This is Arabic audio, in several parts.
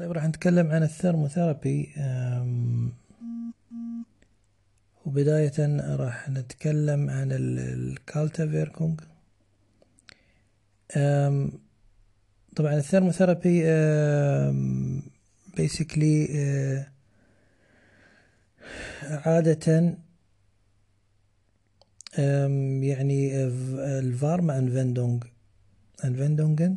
طيب راح نتكلم عن ال thermotherapy. وبداية راح نتكلم عن ال Kältewirkung طبعا ال thermotherapy basically عادة يعني ال Wärmeanwendung Anwendungen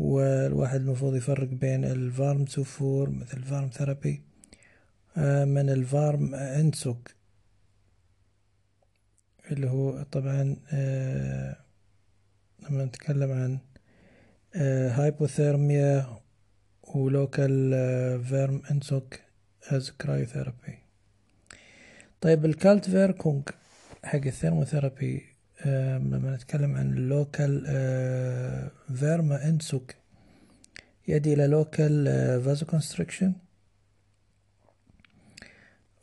والواحد المفروض يفرق بين ال Wärmezufuhr مثل ال Wärmetherapie من ال Wärmeentzug اللي هو طبعا لما نتكلم عن hypothermia و local Wärmeentzug as cryotherapy طيب ال Kältewirkung حق ال thermotherapy لما نتكلم عن ال local Wärmeentzug يؤدي إلى local vasoconstriction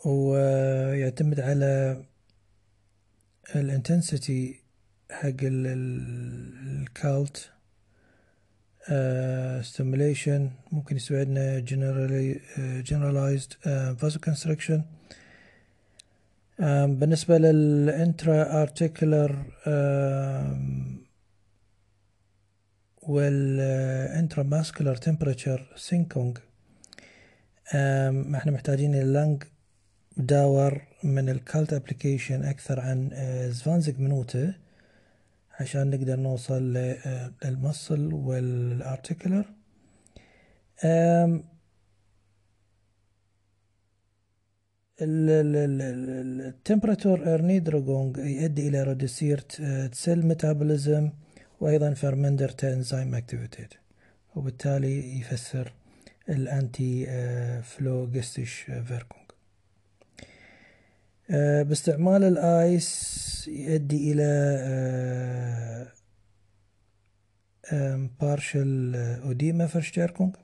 ويعتمد على ال intensity حق ال cold stimulation ممكن يسوي عندنا generalized vasoconstriction بالنسبة لل intraartikulär وال intramuskulär Temperatursenkung إحنا محتاجين ال lange Dauer من ال Kälteapplikation أكثر عن zwanzig Minuten عشان نقدر نوصل لل Muskel وال artikulär ال Temperaturerniedrigung يؤدي إلى reduziert Zellmetabolismus وأيضا verminderte Enzymaktivität وبالتالي يفسر ال antiphlogistische Wirkung باستعمال ال Eis يؤدي إلى partielle Ödemverstärkung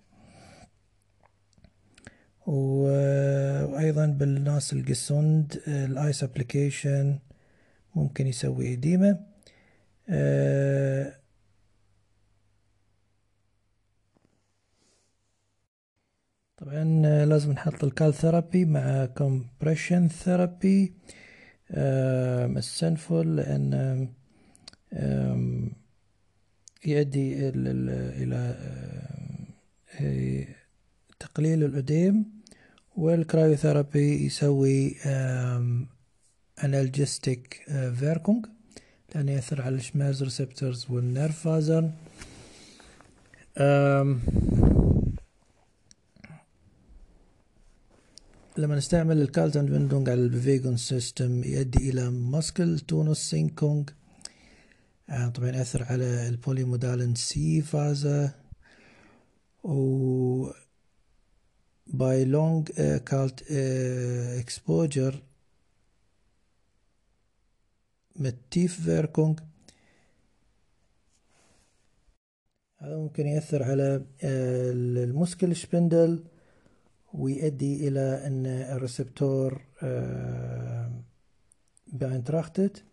وأيضا بالناس القسوند الايس ابليكيشن ممكن يسوي ايديما طبعا لازم نحط الكال ثيرابي مع كومبريشن ثيرابي السنفول لأن يؤدي إلى تقليل ال Ödem وال cryotherapy يسوي analgetische Wirkung لأنه يأثر على ال Schmerzrezeptors وال Nervenfaser لما نستعمل ال Kälteanwendung على الفيجون system يؤدي إلى Muskeltonussenkung طبعا يأثر على ال polymodalen C-Faser و bei lang uh, Kälte exposure mit Tiefenwirkung هذا ممكن يأثر على ال Muskelspindel ويؤدي إلى أن ال Rezeptor beeinträchtigt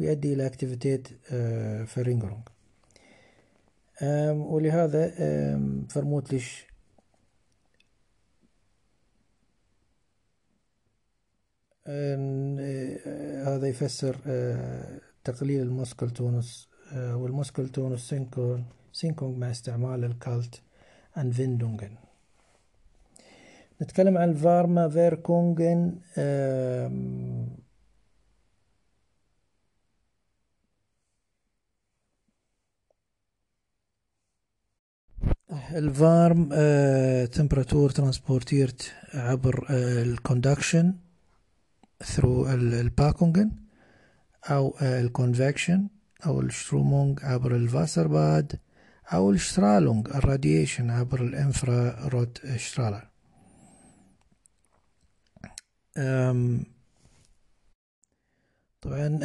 ويؤدي إلى Aktivität Verringerung ولهذا vermutlich هذا يفسر تقليل ال Muskeltonus وال Muskeltonus Senkung Senkung مع استعمال ال Kälteanwendungen نتكلم عن ال Wärmewirkungen ال Wärmetemperatur transportiert عبر ال conduction through ال Packungen أو ال convection أو ال Strömung عبر ال Wasserbad أو ال Strahlung ال radiation عبر ال Infrarotstrahler طبعا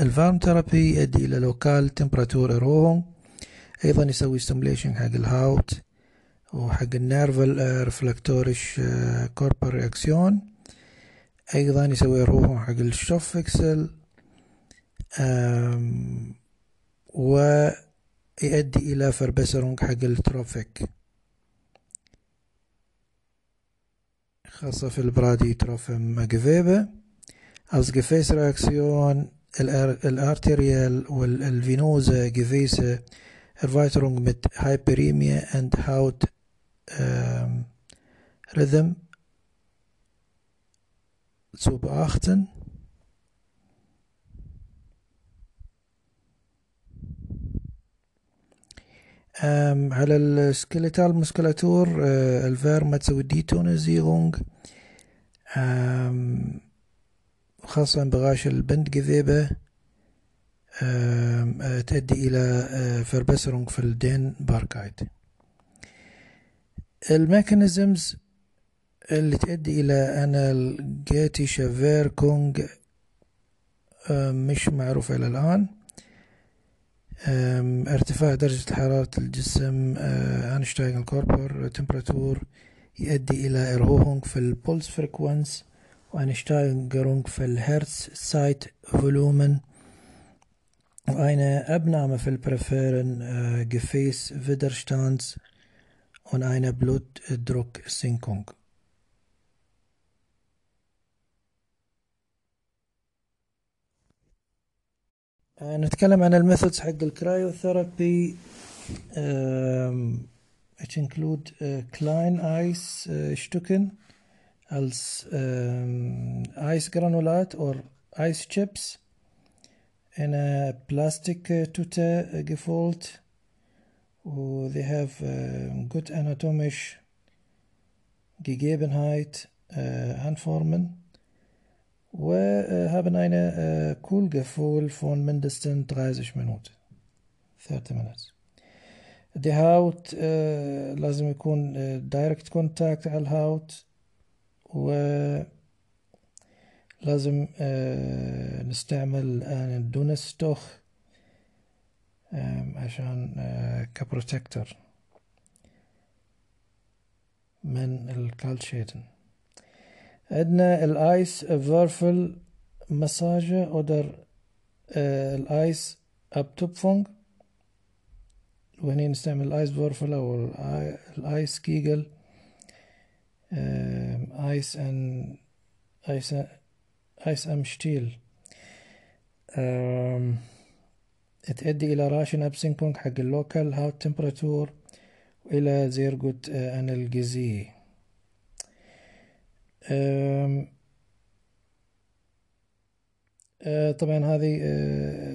ال Wärmetherapie يؤدي إلى lokale Temperaturerhöhung أيضا يسوي stimulation حق ال Haut. وحق ال nerval reflektorische Körperreaktion أيضا يسوي روحه حق ال Stoffwechsel ويؤدي إلى Verbesserung حق ال Trophik. خاصة في ال bradytrophem Gewebe Als Gefäßreaktion ال arterial وال venöse Erweiterung mit Hyperämie und Haut ähm, Rhythm beachten. Ähm, على ال skeletal Muskulatur äh, ال Wärme تسوي Detonisierung خاصة بغاش البند جذيبة تؤدي إلى فربسرونج في الدين باركايت الميكانيزمز اللي تؤدي إلى أن شافير كونج مش معروفة إلى الآن. ارتفاع درجة حرارة الجسم أنشتاين الكوربر تمبراتور يؤدي إلى Erhöhung في ال Pulsfrequenz و eine Steigerung في ال Herzzeitvolumen و eine Abnahme في ال peripheren Gefäßwiderstands und eine Blutdrucksenkung. نتكلم عن ال methods حق ال cryotherapy which include uh, Klein Ice uh, Stücken als um, Eisgranulat or ice chips in a plastic Tüte gefolgt. they have uh, good anatomisch Gegebenheit anformen. وhaben eine Kohlgefühl von mindestens 30 Minuten 30 minutes die Haut لازم يكون direct contact على ال Haut ولازم نستعمل ال ein dünnes Tuch عشان ك protector من ال Kälteschäden عندنا ال Eiswürfel Massage oder ال Eisabtupfung وهنا نستعمل ال Eiswürfel أو ال Eiskegel Eis an Eis Eis am Stiel. تؤدي إلى raschen Absenkung حق ال lokale Hauttemperatur وإلى sehr gut Analgesie طبعا هذه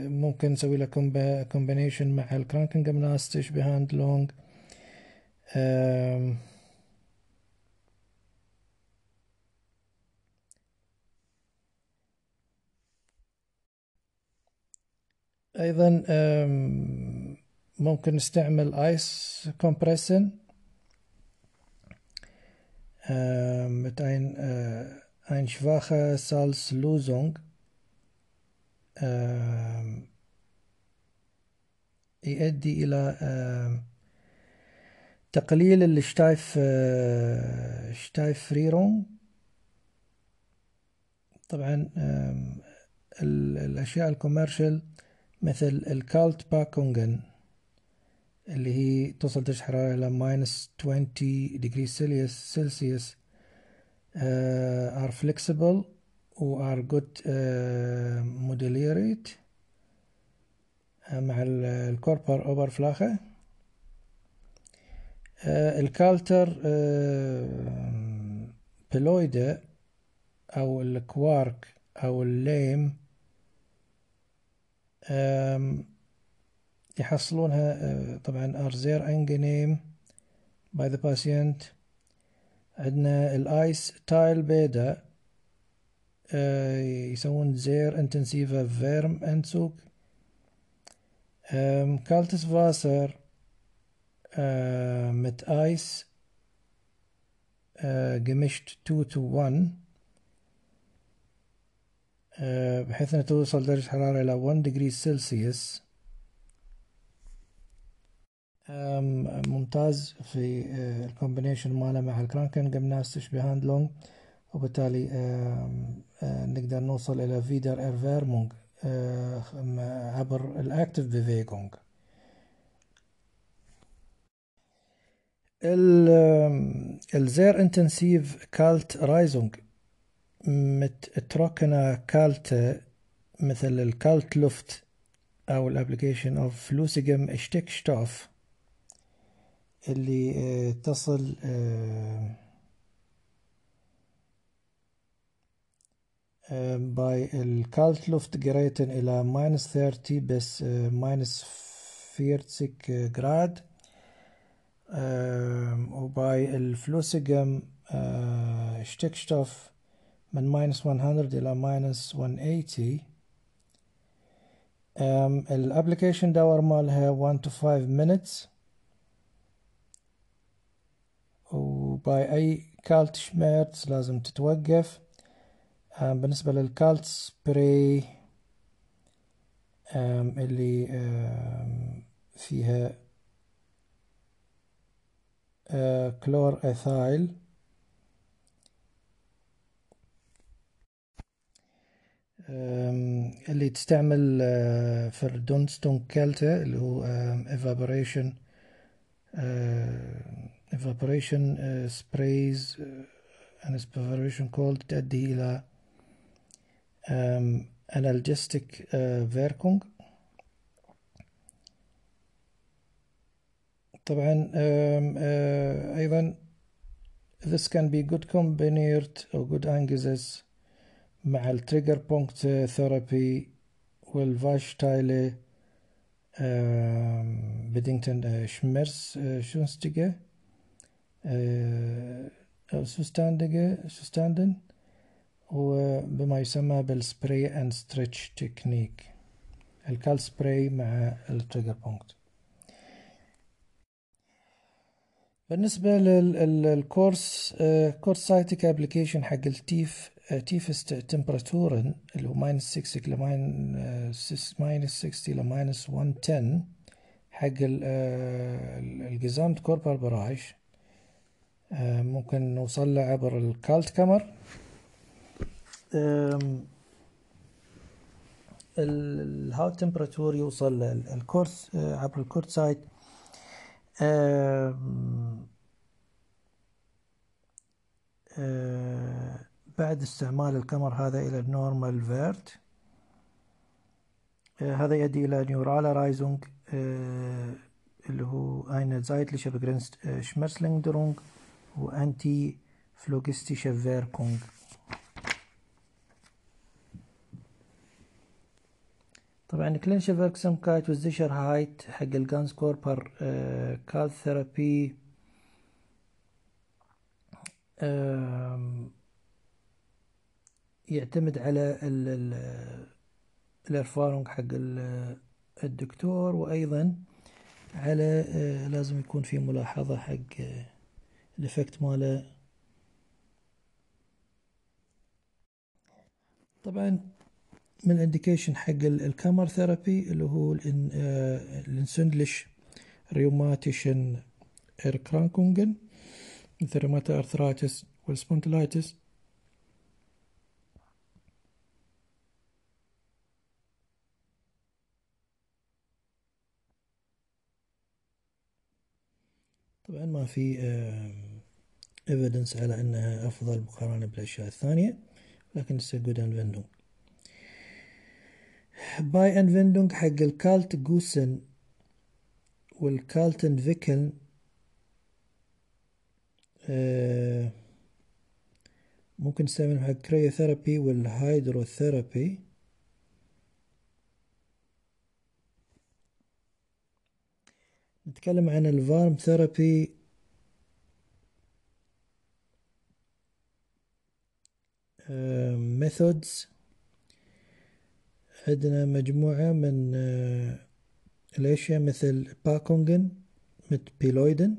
ممكن نسوي لها combination مع ال Krankengymnastik Behandlung أيضا ممكن نستعمل Eiskompressen. mit ein, ein schwacher Salzlösung يؤدي إلى تقليل ال Steif Steiffrierung طبعا الأشياء ال commercial مثل ال Kaltpackungen اللي هي توصل درجة حرارة إلى minus 20 degree Celsius, Celsius uh, are flexible و are good uh, modulate uh, مع الكوربر أوبر فلاخة الكالتر بلويدا أو الكوارك أو الليم يحصلونها طبعا sehr angenehm bei the patient عندنا ال Eisteilbäder يسوون sehr intensive Wärmeentzug. kaltes Wasser mit Eis gemischt 2 to 1 بحيث أنها توصل درجة الحرارة إلى 1 degree Celsius ممتاز في ال combination ماله مع ال Kranken. gymnastik Behandlung وبالتالي نقدر نوصل إلى Wiedererwärmung عبر ال aktive Bewegung ال sehr intensive Kaltreizung mit trockene Kälte مثل ال Kaltluft أو ال application of flüssigem Stickstoff اللي تصل bei ال Kaltluftgeräten إلى minus 30 bis minus 40 Grad و bei ال flüssigem Stickstoff من minus 100 إلى minus 180 ال Applikationsdauer مالها 1 to 5 minutes. و bei أي Kälteschmerz لازم تتوقف. بالنسبة لل Kältespray اللي فيها كلور اثايل اللي تستعمل في الدونستون كالتا اللي هو evaporation evaporation sprays and evaporation cold تؤدي إلى analgesic فيركونج طبعا أيضا this can be good combined or good angles مع التريجر بونكت ثيرابي والفاشتايلي بدينغتون شمرس شونستيجا أو سوستاندجا سوستاندن وبما يسمى بالسبراي اند ستريتش تكنيك الكال سبراي مع التريجر بونكت. بالنسبة للكورس كورس سايتك ابلكيشن حق التيف تيفست تمبراتورن اللي هو ماينس 6 إلى ماينس 60 إلى ماينس 110 حق الجزامت كوربال براج ممكن نوصل له عبر ال Kältekammer. ال Hauttemperatur يوصل ال kurz عبر ال Kurzzeit بعد استعمال ال Kammer هذا إلى ال Normalwert. هذا يؤدي إلى neurale Reizung اللي هو eine zeitliche begrenzt Schmerzlinderung و anti Wirkung طبعا klinische Wirksamkeit وال Sicherheit حق ال Ganzkörperkältetherapie يعتمد على ال Erfahrung حق الدكتور وأيضا على لازم يكون في ملاحظة حق ال effect ماله. طبعا من ال indication حق ال Kammertherapie اللي هو ال entzündlich rheumatischen Erkrankungen مثل rheumatoid arthritis وال spondylitis طبعا ما في evidence على إنها أفضل مقارنة بالأشياء الثانية لكن it's a good anwendung bei Anwendung حق ال Kaltgüssen وال kalten Wickeln ممكن نستعمل حق cryotherapy وال hydrotherapy نتكلم عن ال Wärmetherapie. methods عندنا مجموعة من الأشياء مثل Packungen مثل Peloiden.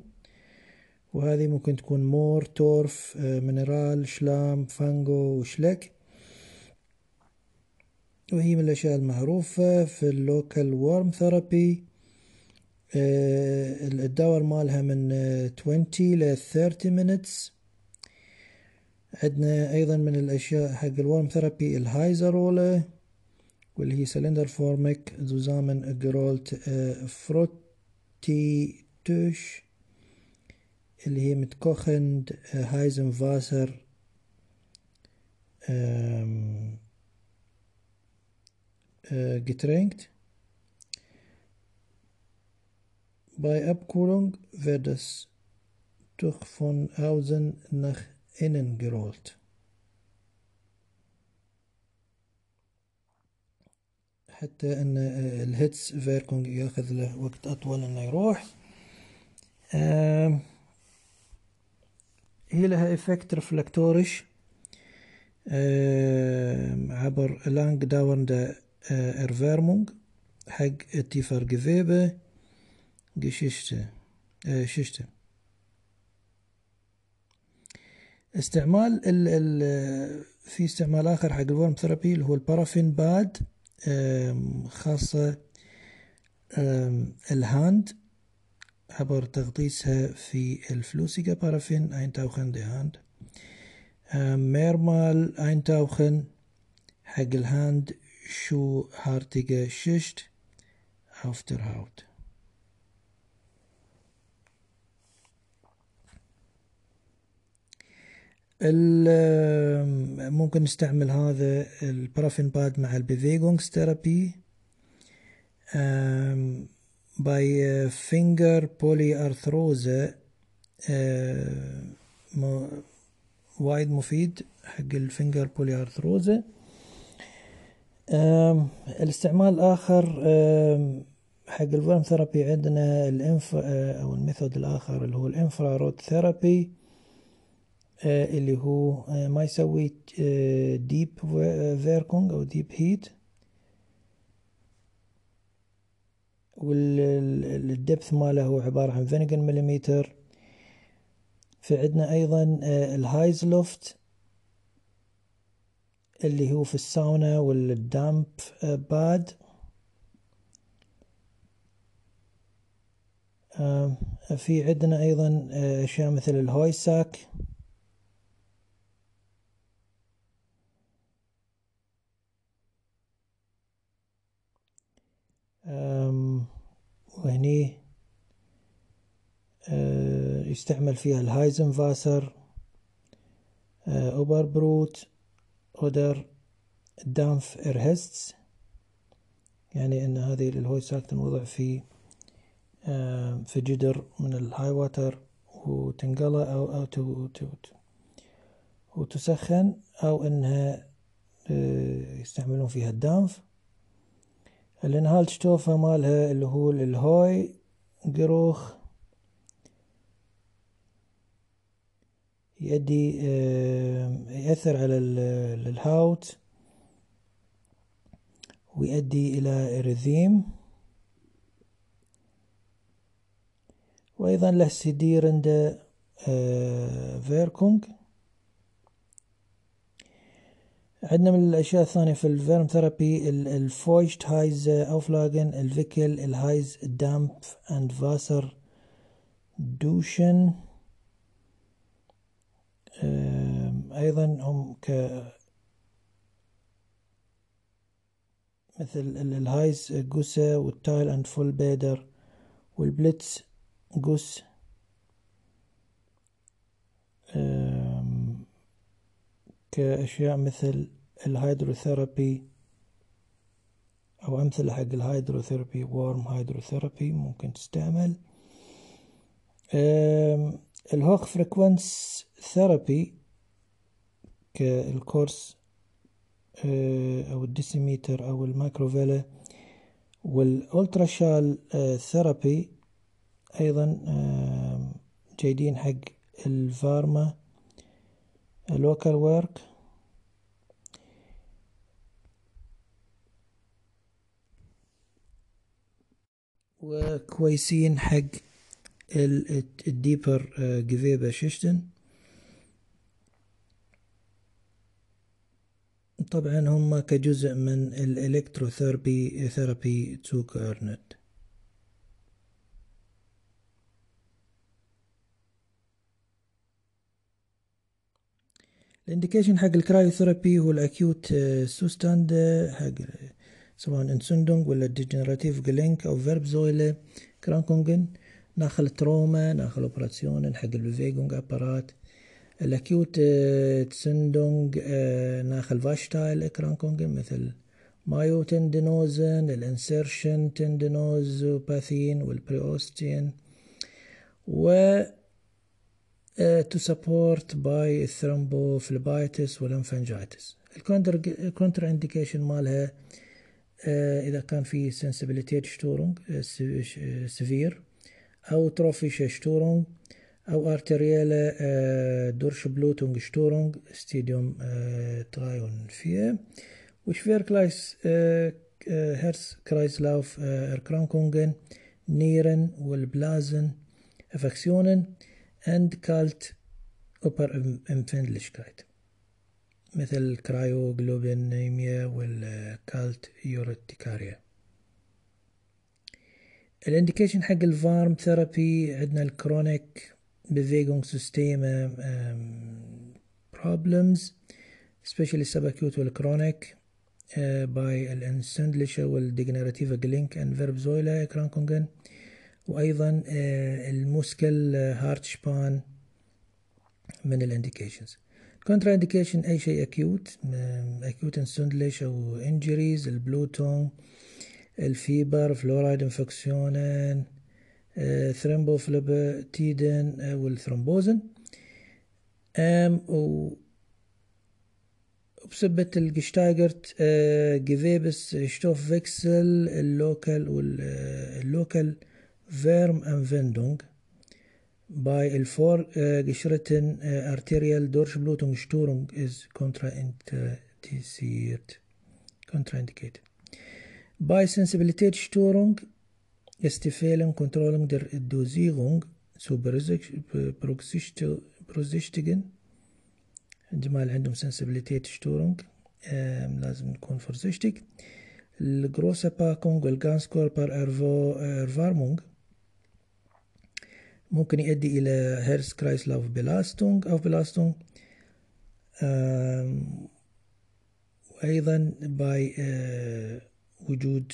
وهذه ممكن تكون Moor Torf Mineralschlamm Fango و Schlick. وهي من الأشياء المعروفة في ال local warm therapy ال Dauer مالها من 20 ل 30 minutes عندنا أيضا من الأشياء حق ال Wärmetherapie ال heiße Rolle واللي هي zylinderförmig zusammengerollte Frottiertuch اللي هي mit kochend heißem Wasser getränkt. Bei Abkühlung wird das Tuch von außen nach innen gerollt. حتى أن ال Hitzewirkung يأخذ له وقت أطول إنه يروح هي لها Effekt reflektorisch عبر langdauernde Erwärmung حق tiefere Gewebeschichte Schichte استعمال ال ال في استعمال آخر حق ال Wärmetherapie اللي هو ال Paraffinbad خاصة ال Hand. عبر تغطيسها في ال flüssige Paraffin Eintauchen die Hand. mehrmals Eintauchen حق ال handschuhartige Schicht Haut. ممكن نستعمل هذا ال Paraffinbad مع ال Bewegungstherapie bei Fingerpolyarthrose وايد مفيد حق ال Fingerpolyarthrose الاستعمال الآخر حق ال Wärmetherapie عندنا الانف أو ال method الآخر اللي هو ال Infrarottherapie. اللي هو ما يسوي deep Wirkung أو deep heat وال depth ماله هو عبارة عن wenigen Millimeter في عندنا أيضا ال Heißluft اللي هو في الساونا وال Dampfbad. في عندنا أيضا أشياء مثل ال Heusack. وهني يستعمل فيها ال heißem Wasser überbrüht oder Dampf erhitzt يعني أن هذه ال Heusack تنوضع في في جدر من ال heiß water وتنقلى أو أو وتسخن أو أنها يستعملون فيها ال Dampf ال Inhaltsstoffe مالها اللي هو ال Heugeruch يؤدي يأثر على ال Haut ويؤدي إلى Erythem. وأيضا له sedierende Wirkung. عندنا من الأشياء الثانية في ال Wärmetherapie ال feuchtheiße Auflagen ال Wickel ال heiß Dampf und Wasserduschen أيضا هم ك مثل ال heiße Güsse وال Teil und Vollbäder وال Blitzguss. كأشياء مثل ال Hydrotherapie أو أمثلة حق ال Hydrotherapie و Wärme Hydrotherapie ممكن تستعمل. ال Hochfrequenztherapie كال Kurz أو ال Dezimeter أو ال Mikrowelle والأولتراشال ثيرابي أيضا جيدين حق الفارما. اللوكال ورك وكويسين حق الديبر جفيبة شيشتن. طبعا هم كجزء من ال Elektrotherapie Therapie to current ال indication حق ال Kryotherapie هو ال akute Zustand حق سواء Entzündung ولا degenerative Gelenk أو Wirbelsäule Erkrankungen nach Trauma nach Operation حق ال Bewegungsapparat. الأكيوت تسندونج ناخل فاشتايل كرانكونجن مثل مايو تندنوزن الإنسيرشن تندنوزوباثين والبريوستين و to support by thrombophlebitis والانفنجايتس الكونتر انديكيشن مالها إذا كان في sensibility شتورنج سيفير أو trophische Störung أو arterielle Durchblutungsstörung Stadium drei und vier و schwere Herz-Kreislauf-Erkrankungen Nieren وال Blasen Affektionen und Kälte Hyperempfindlichkeit مثل ال cryoglobulinemia وال Kälteurtikaria ال indication حق ال Wärmetherapie عندنا ال chronic system problems especially subacute وال chronic bei ال entzündliche وال degenerative Gelenk und Wirbelsäulenerkrankungen وأيضا ال Muskelhartspann من ال indications. Contraindication أي شيء acute acute entzündlich أو innere Blutung ال Fieber floride Infektionen Thrombophlebitiden وال Thrombosen وبسبب ال gesteigerte Gewebsstoffwechsel ال lokal وال lokale فيرم انفندونج باي الفور geschritten arterial Durchblutungsstörung is kontraindiziert contraindicated Bei Sensibilitätsstörung ist die Fehlen Kontrollen der Dosierung zu berücksichtigen عندما عندهم sensibilitätsstörung لازم نكون vorsichtig الجروسة باكونج والجانسكور بار Erwärmung ممكن يؤدي إلى Herz-Kreislauf-Belastung أو Belastung وأيضا bei وجود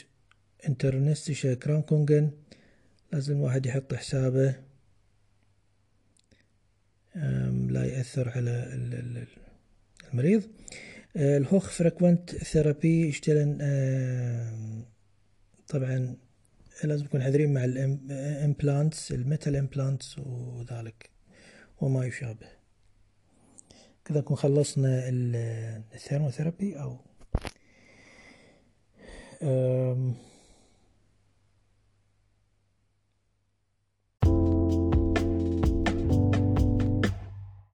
internistische Erkrankungen لازم الواحد يحط حسابه لا يأثر على المريض. ال Hochfrequenztherapie يشتغل طبعا لازم نكون حذرين مع ال implants ال metal implants وذلك وما يشابه. كذا نكون خلصنا الثيرموثيرابي أو